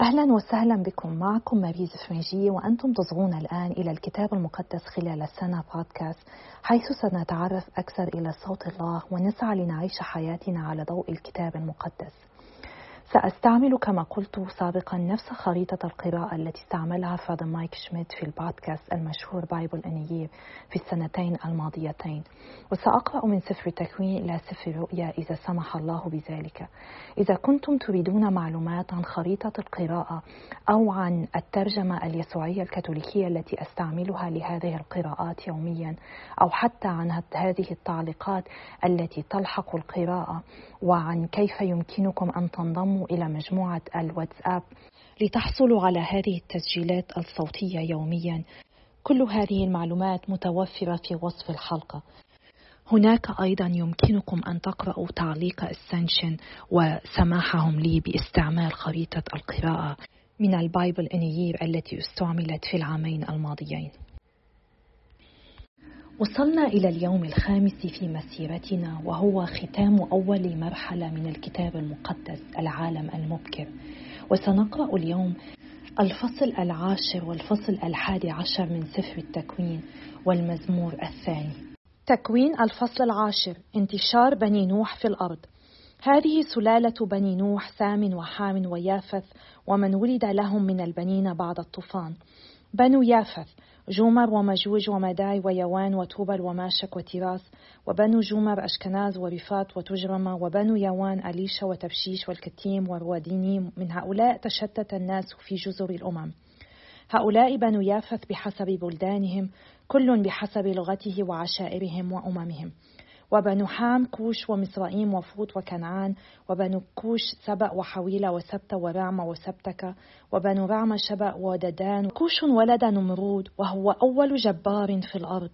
أهلا وسهلا بكم. معكم ماريز فرنجية وأنتم تصغون الآن إلى الكتاب المقدس خلال السنة بودكاست. حيث سنتعرف أكثر إلى صوت الله ونسعى لنعيش حياتنا على ضوء الكتاب المقدس. سأستعمل كما قلت سابقا نفس خريطة القراءة التي استعملها Father مايك شميتز في البودكاست المشهور Bible in a Year في السنتين الماضيتين. وسأقرأ من سفر التكوين إلى سفر الرؤيا إذا سمح الله بذلك. إذا كنتم تريدون معلومات عن خريطة القراءة أو عن الترجمة اليسوعية الكاثوليكية التي أستعملها لهذه القراءات يوميا أو حتى عن هذه التعليقات التي تلحق القراءة وعن كيف يمكنكم أن تنضموا إلى مجموعة الواتساب لتحصلوا على هذه التسجيلات الصوتية يوميا. كل هذه المعلومات متوفرة في وصف الحلقة. هناك أيضا يمكنكم أن تقرأوا تعليق Ascension وسماحهم لي باستعمال خريطة القراءة من ال Bible in a Year التي استعملت في العامين الماضيين. وصلنا إلى اليوم الخامس في مسيرتنا وهو ختام أول مرحلة من الكتاب المقدس العالم المبكر. وسنقرأ اليوم الفصل العاشر والفصل الحادي عشر من سفر التكوين والمزمور الثاني. تكوين الفصل العاشر انتشار بني نوح في الأرض. هذه سلالة بني نوح سام وحام ويافث ومن ولد لهم من البنين بعد الطوفان. بنو يافث جومر ومجوج ومداي ويوان وتوبل وماشك وتراس وبنو جومر أشكناز ورفات وتجرمة وبنو يوان أليشا وتبشيش والكتيم والوادينيم من هؤلاء تشتت الناس في جزر الأمم. هؤلاء بنو يافث بحسب بلدانهم كل بحسب لغته وعشائرهم وأممهم وبنو حام كوش ومصرائيم وفوط وكنعان وبنو كوش سبأ وحويلة وسبتة ورعمة وسبتك وبنو رعمة شبأ وددان كوش ولد نمرود وهو أول جبار في الأرض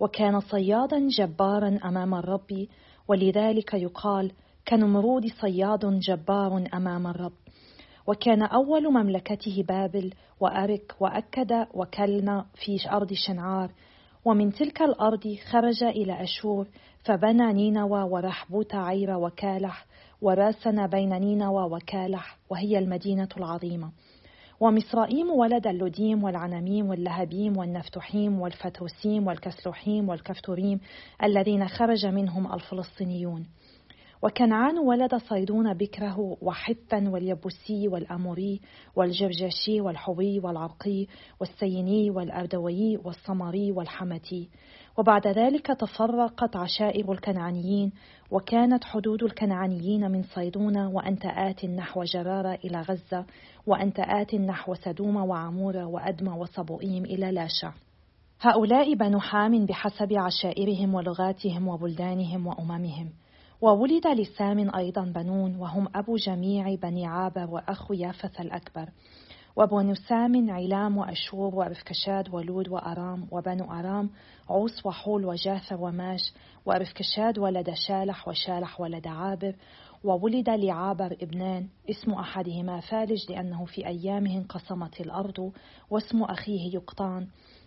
وكان صيادا جبارا أمام الرب ولذلك يقال كنمرود صياد جبار أمام الرب. وكان أول مملكته بابل وأرك وأكد وكلنا في أرض شنعار ومن تلك الأرض خرج إلى أشور فبنى نينوى ورحبوت عير وكالح وراسن بين نينوى وكالح وهي المدينة العظيمة. ومصرائيم ولد اللديم والعنميم واللهبيم والنفتحيم والفتوسيم والكسلوحيم والكفتوريم الذين خرج منهم الفلسطينيون. وكنعان ولد صيدون بكره وحثا واليبوسي والأموري والجرجاشي والحوي والعرقي والسيني والأردوي والصمري والحمتي. وبعد ذلك تفرقت عشائر الكنعانيين وكانت حدود الكنعانيين من صيدون وأنت آت نحو جرارة إلى غزة وأنت آت نحو سدوم وعمورة وأدمى وصبوئيم إلى لاشع هؤلاء بنو حام بحسب عشائرهم ولغاتهم وبلدانهم وأممهم. وولد لسام أيضا بنون وهم أبو جميع بني عابر وأخو يافث الأكبر. وبنو سام علام وأشور وأرفكشاد ولود وأرام وبنو أرام عوس وحول وجاثر وماش وأرفكشاد ولد شالح وشالح ولد عابر. وولد لعابر ابنان اسم أحدهما فالج لأنه في أيامه انقسمت الأرض واسم أخيه يقطان.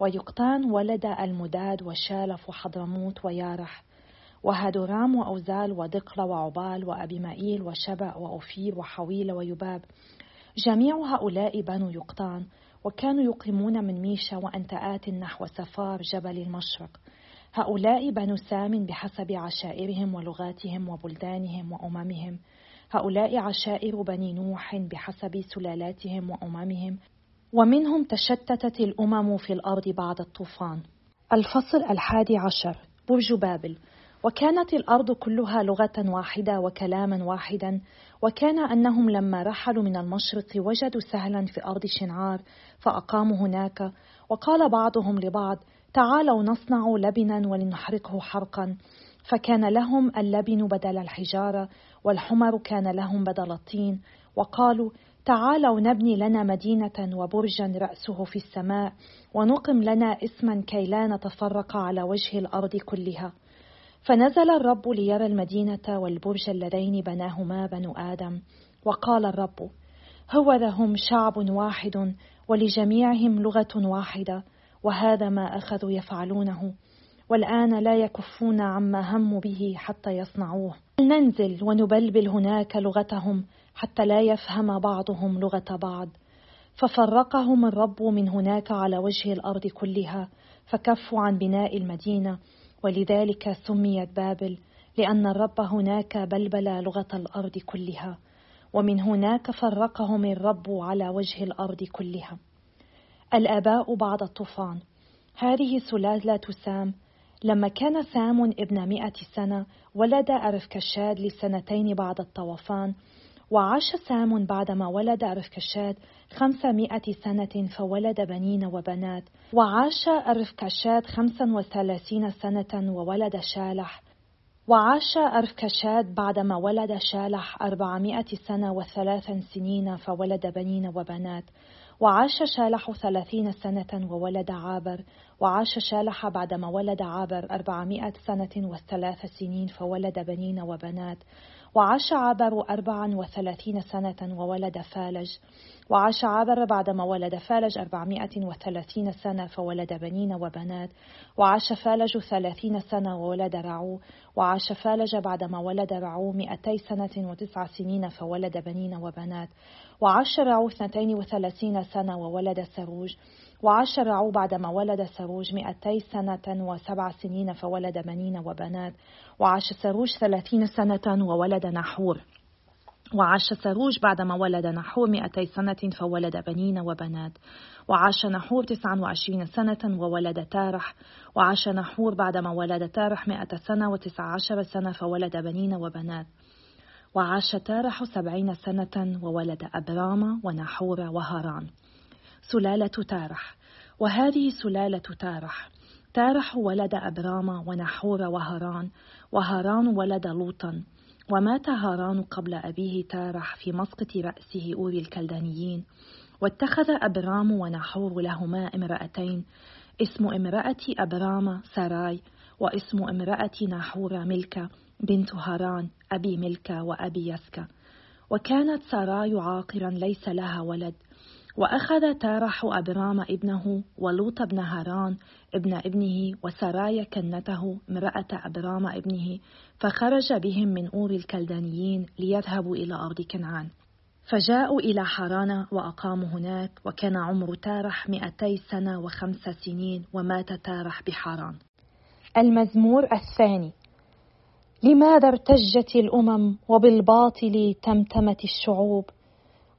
ويقطان ولد المداد وشالف وحضرموت ويارح. وهدورام وأوزال ودقلة وعبال وأبيمائيل وشبأ وأوفير وحويل ويباب. جميع هؤلاء بنو يقطان وكانوا يقيمون من ميشا وأنتآت نحو سفار جبل المشرق. هؤلاء بنو سام بحسب عشائرهم ولغاتهم وبلدانهم وأممهم. هؤلاء عشائر بني نوح بحسب سلالاتهم وأممهم. ومنهم تشتتت الأمم في الأرض بعد الطوفان. الفصل الحادي عشر. برج بابل. وكانت الأرض كلها لغة واحدة وكلاما واحدا وكان أنهم لما رحلوا من المشرق وجدوا سهلا في أرض شنعار فأقاموا هناك وقال بعضهم لبعض تعالوا نصنع لبنا ولنحرقه حرقا فكان لهم اللبن بدل الحجارة والحمر كان لهم بدل الطين وقالوا تعالوا نبني لنا مدينة وبرجا رأسه في السماء ونقم لنا اسما كي لا نتفرق على وجه الأرض كلها فنزل الرب ليرى المدينة والبرج اللذين بناهما بنو آدم وقال الرب هو هم شعب واحد ولجميعهم لغة واحدة وهذا ما أخذوا يفعلونه والآن لا يكفون عما هموا به حتى يصنعوه. ننزل ونبلبل هناك لغتهم حتى لا يفهم بعضهم لغة بعض. ففرقهم الرب من هناك على وجه الأرض كلها فكفوا عن بناء المدينة ولذلك سميت بابل لأن الرب هناك بلبل لغة الأرض كلها ومن هناك فرقهم الرب على وجه الأرض كلها. الآباء بعد الطوفان. هذه سلالة سام. لما كان سام ابن مئة سنة ولد أرفكشاد لسنتين بعد الطوفان وعاش سام بعدما ولد أرفكشاد خمسمائة سنة فولد بنين وبنات وعاش أرفكشاد خمسا وثلاثين سنة وولد شالح. وعاش أرفكشاد بعدما ولد شالح أربعمائة سنة وثلاث سنين فولد بنين وبنات. وعاش شالح ثلاثين سنة وولد عابر. وعاش شالح بعدما ولد عابر أربعمائة سنة وثلاث سنين فولد بنين وبنات. وعاش عابر أربعا وثلاثين سنة وولد فالج. وعاش عابر بعدما ولد فالج أربعمائة وثلاثين سنة فولد بنين وبنات. وعاش فالج ثلاثين سنة وولد رعو وعاش فالج بعدما ولد رعو مئتي سنة وتسع سنين فولد بنين وبنات. وعاش رعو اثنتين وثلاثين سنة وولد سروج. وعاش رعو بعدما ولد سروج مئتي سنة وسبع سنين فولد بنين وبنات. وعاش سروج ثلاثين سنة وولد نحور. وعاش سروج بعدما ولد نحور مئتي سنة فولد بنين وبنات. وعاش نحور تسعا وعشرين سنة وولد تارح. وعاش نحور بعدما ولد تارح مئة سنة وتسع عشر سنة فولد بنين وبنات. وعاش تارح سبعين سنة وولد أبرام ونحور وهاران سلالة تارح. وهذه سلالة تارح. تارح ولد أبرام ونحور وهاران وهاران ولد لوطا. ومات هاران قبل أبيه تارح في مسقط رأسه أور الكلدانيين واتخذ أبرام ونحور لهما امرأتين اسم امرأة أبرام سراي واسم امرأة نحور ملكة بنت هاران أبي ملكة وأبي يسكا. وكانت سراي عاقرا ليس لها ولد وأخذ تارح أبرام ابنه ولوط بن هاران ابن ابنه وسرايا كنته امرأة أبرام ابنه فخرج بهم من أور الكلدانيين ليذهبوا إلى أرض كنعان. فجاءوا إلى حران وأقاموا هناك وكان عمر تارح مئتي سنة وخمس سنين ومات تارح بحران المزمور الثاني. لماذا ارتجت الأمم وبالباطل تمتمت الشعوب؟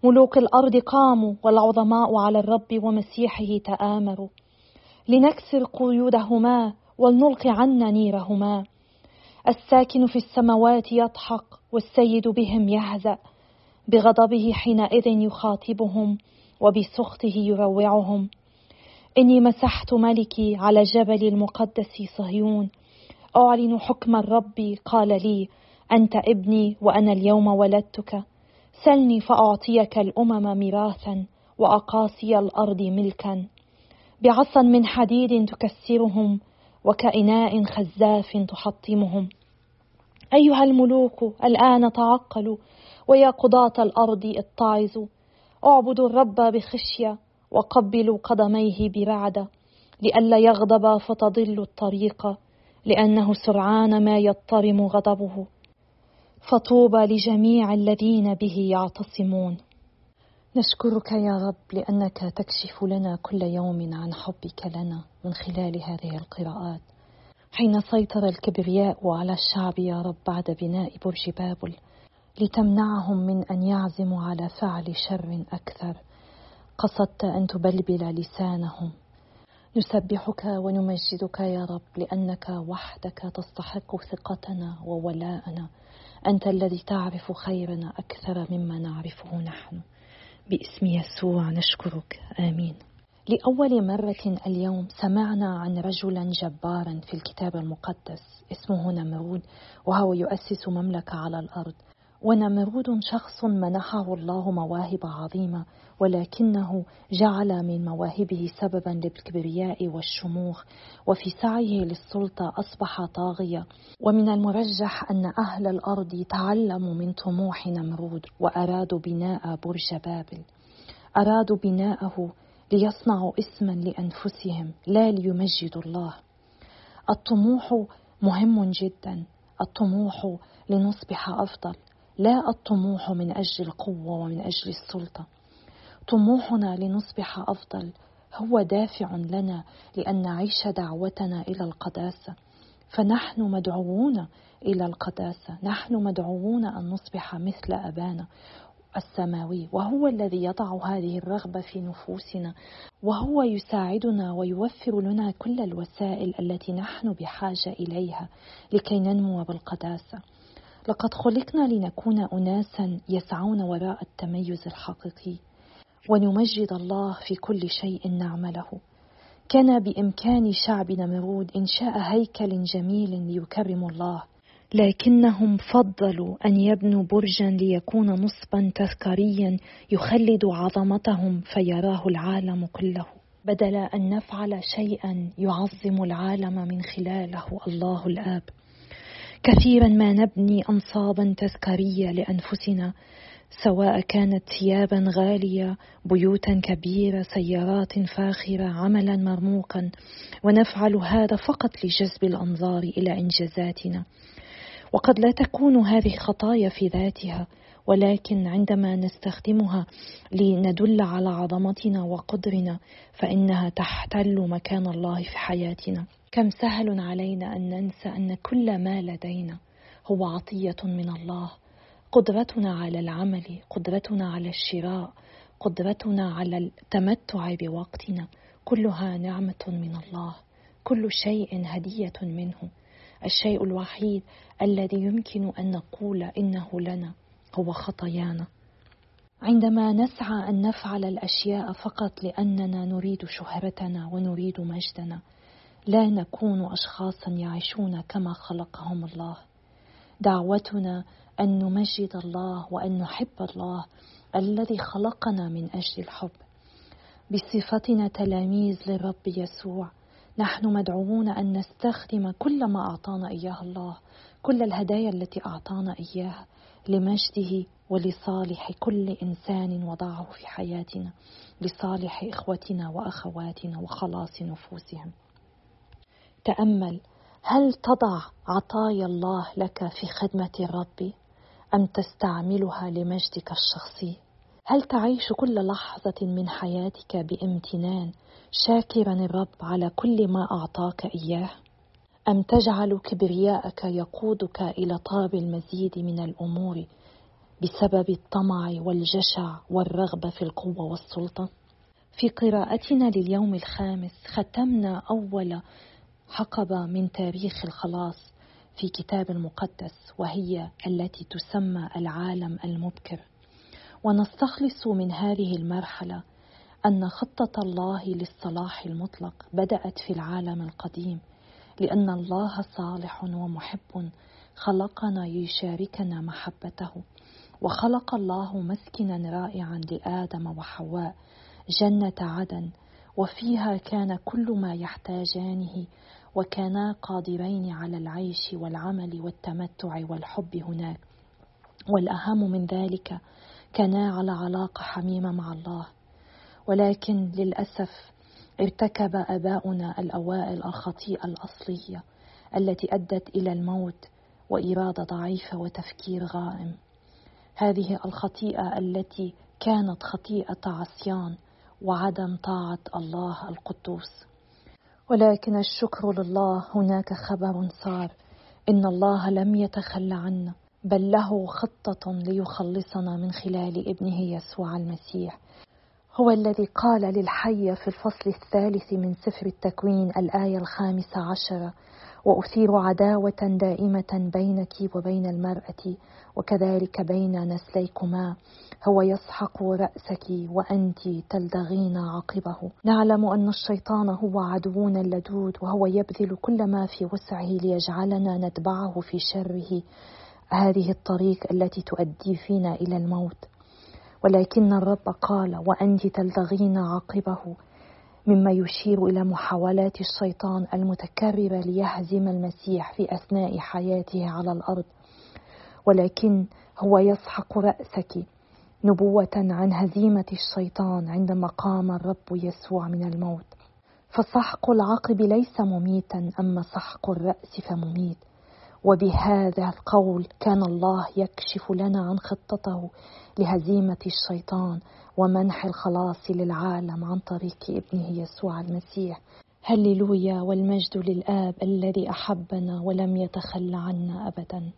ملوك الأرض قاموا والعظماء على الرب ومسيحه تآمروا. لنكسر قيودهما ولنلقي عنا نيرهما. الساكن في السماوات يضحك والسيد بهم يهزأ. بغضبه حينئذ يخاطبهم وبسخطه يروعهم. إني مسحت ملكي على جبل المقدس صهيون. أعلن حكم الرب قال لي أنت ابني وأنا اليوم ولدتك. سلني فأعطيك الأمم ميراثا وأقاصي الأرض ملكا. بعصا من حديد تكسرهم وكإناء خزاف تحطمهم. أيها الملوك الآن تعقلوا ويا قضاة الأرض اتعظوا اعبدوا الرب بخشية وقبلوا قدميه برعدة لئلا يغضب فتضل الطريق لأنه سرعان ما يضطرم غضبه. فطوبى لجميع الذين به يعتصمون. نشكرك يا رب لأنك تكشف لنا كل يوم عن حبك لنا من خلال هذه القراءات. حين سيطر الكبرياء على الشعب يا رب بعد بناء برج بابل لتمنعهم من أن يعزموا على فعل شر أكثر قصدت أن تبلبل لسانهم. نسبحك ونمجدك يا رب لأنك وحدك تستحق ثقتنا وولاءنا. أنت الذي تعرف خيرنا أكثر مما نعرفه نحن. باسم يسوع نشكرك. آمين. لأول مرة اليوم سمعنا عن رجلا جبارا في الكتاب المقدس اسمه نمرود وهو يؤسس مملكة على الأرض. ونمرود شخص منحه الله مواهب عظيمة ولكنه جعل من مواهبه سببا للكبرياء والشموخ وفي سعيه للسلطة أصبح طاغية. ومن المرجح أن أهل الأرض تعلموا من طموح نمرود وأرادوا بناء برج بابل. أرادوا بناءه ليصنعوا اسما لأنفسهم لا ليمجدوا الله. الطموح مهم جدا الطموح لنصبح أفضل. لا الطموح من أجل القوة ومن أجل السلطة. طموحنا لنصبح أفضل. هو دافع لنا لأن نعيش دعوتنا إلى القداسة. فنحن مدعوون إلى القداسة. نحن مدعوون أن نصبح مثل أبانا السماوي. وهو الذي يضع هذه الرغبة في نفوسنا. وهو يساعدنا ويوفر لنا كل الوسائل التي نحن بحاجة إليها لكي ننمو بالقداسة. لقد خلقنا لنكون أناسا يسعون وراء التميز الحقيقي ونمجد الله في كل شيء نعمله. كان بإمكان شعب نمرود إنشاء هيكل جميل ليكرم الله لكنهم فضلوا أن يبنوا برجا ليكون نصبا تذكاريا يخلد عظمتهم فيراه العالم كله. بدل أن نفعل شيئا يعظم العالم من خلاله الله الآب. كثيرا ما نبني أنصابا تذكارية لأنفسنا سواء كانت ثيابا غالية بيوتا كبيرة سيارات فاخرة عملا مرموقا. ونفعل هذا فقط لجذب الأنظار إلى إنجازاتنا. وقد لا تكون هذه خطايا في ذاتها ولكن عندما نستخدمها لندل على عظمتنا وقدرنا فإنها تحتل مكان الله في حياتنا. كم سهل علينا أن ننسى أن كل ما لدينا هو عطية من الله قدرتنا على العمل قدرتنا على الشراء قدرتنا على التمتع بوقتنا كلها نعمة من الله كل شيء هدية منه. الشيء الوحيد الذي يمكن أن نقول إنه لنا هو خطايانا. عندما نسعى أن نفعل الأشياء فقط لأننا نريد شهرتنا ونريد مجدنا لا نكون اشخاصا يعيشون كما خلقهم الله. دعوتنا أن نمجد الله وأن نحب الله الذي خلقنا من أجل الحب. بصفتنا تلاميذ للرب يسوع. نحن مدعوون أن نستخدم كل ما أعطانا إياه الله كل الهدايا التي أعطانا اياها لمجده ولصالح كل إنسان وضعه في حياتنا لصالح إخوتنا وأخواتنا وخلاص نفوسهم. تأمل هل تضع عطايا الله لك في خدمة الرب؟ أم تستعملها لمجدك الشخصي؟ هل تعيش كل لحظة من حياتك بامتنان شاكرا الرب على كل ما أعطاك إياه؟ أم تجعل كبرياءك يقودك إلى طلب المزيد من الأمور بسبب الطمع والجشع والرغبة في القوة والسلطة؟ في قراءتنا لليوم الخامس ختمنا أول حقبه من تاريخ الخلاص في كتاب المقدس وهي التي تسمى العالم المبكر. ونستخلص من هذه المرحلة أن خطة الله للصلاح المطلق بدأت في العالم القديم لأن الله صالح ومحب خلقنا ليشاركنا محبته وخلق الله مسكنا رائعا لآدم وحواء جنة عدن وفيها كان كل ما يحتاجانه وكانا قادرين على العيش والعمل والتمتع والحب هناك. والأهم من ذلك كانا على علاقه حميمه مع الله. ولكن للأسف ارتكب آباؤنا الأوائل الخطيئة الأصلية التي أدت إلى الموت وإرادة ضعيفة وتفكير غائم. هذه الخطيئة التي كانت خطيئة عصيان وعدم طاعة الله القدوس. ولكن الشكر لله هناك خبر صار. إن الله لم يتخلى عنا بل له خطة ليخلصنا من خلال ابنه يسوع المسيح. هو الذي قال للحية في الفصل الثالث من سفر التكوين الآية الخامسة عشرة وأثير عداوة دائمة بينك وبين المرأة وكذلك بين نسليكما هو يسحق رأسك وأنت تلدغين عقبه. نعلم أن الشيطان هو عدونا اللدود وهو يبذل كل ما في وسعه ليجعلنا نتبعه في شره. هذه الطريق التي تؤدي فينا إلى الموت. ولكن الرب قال وأنت تلتغين عاقبه مما يشير إلى محاولات الشيطان المتكرره ليهزم المسيح في أثناء حياته على الأرض. ولكن هو يسحق رأسك نبوة عن هزيمة الشيطان عندما قام الرب يسوع من الموت. فسحق العقب ليس مميتا أما سحق الرأس فمميت. وبهذا القول كان الله يكشف لنا عن خطته لهزيمة الشيطان ومنح الخلاص للعالم عن طريق ابنه يسوع المسيح. هللويا والمجد للآب الذي أحبنا ولم يتخلى عنا أبدا.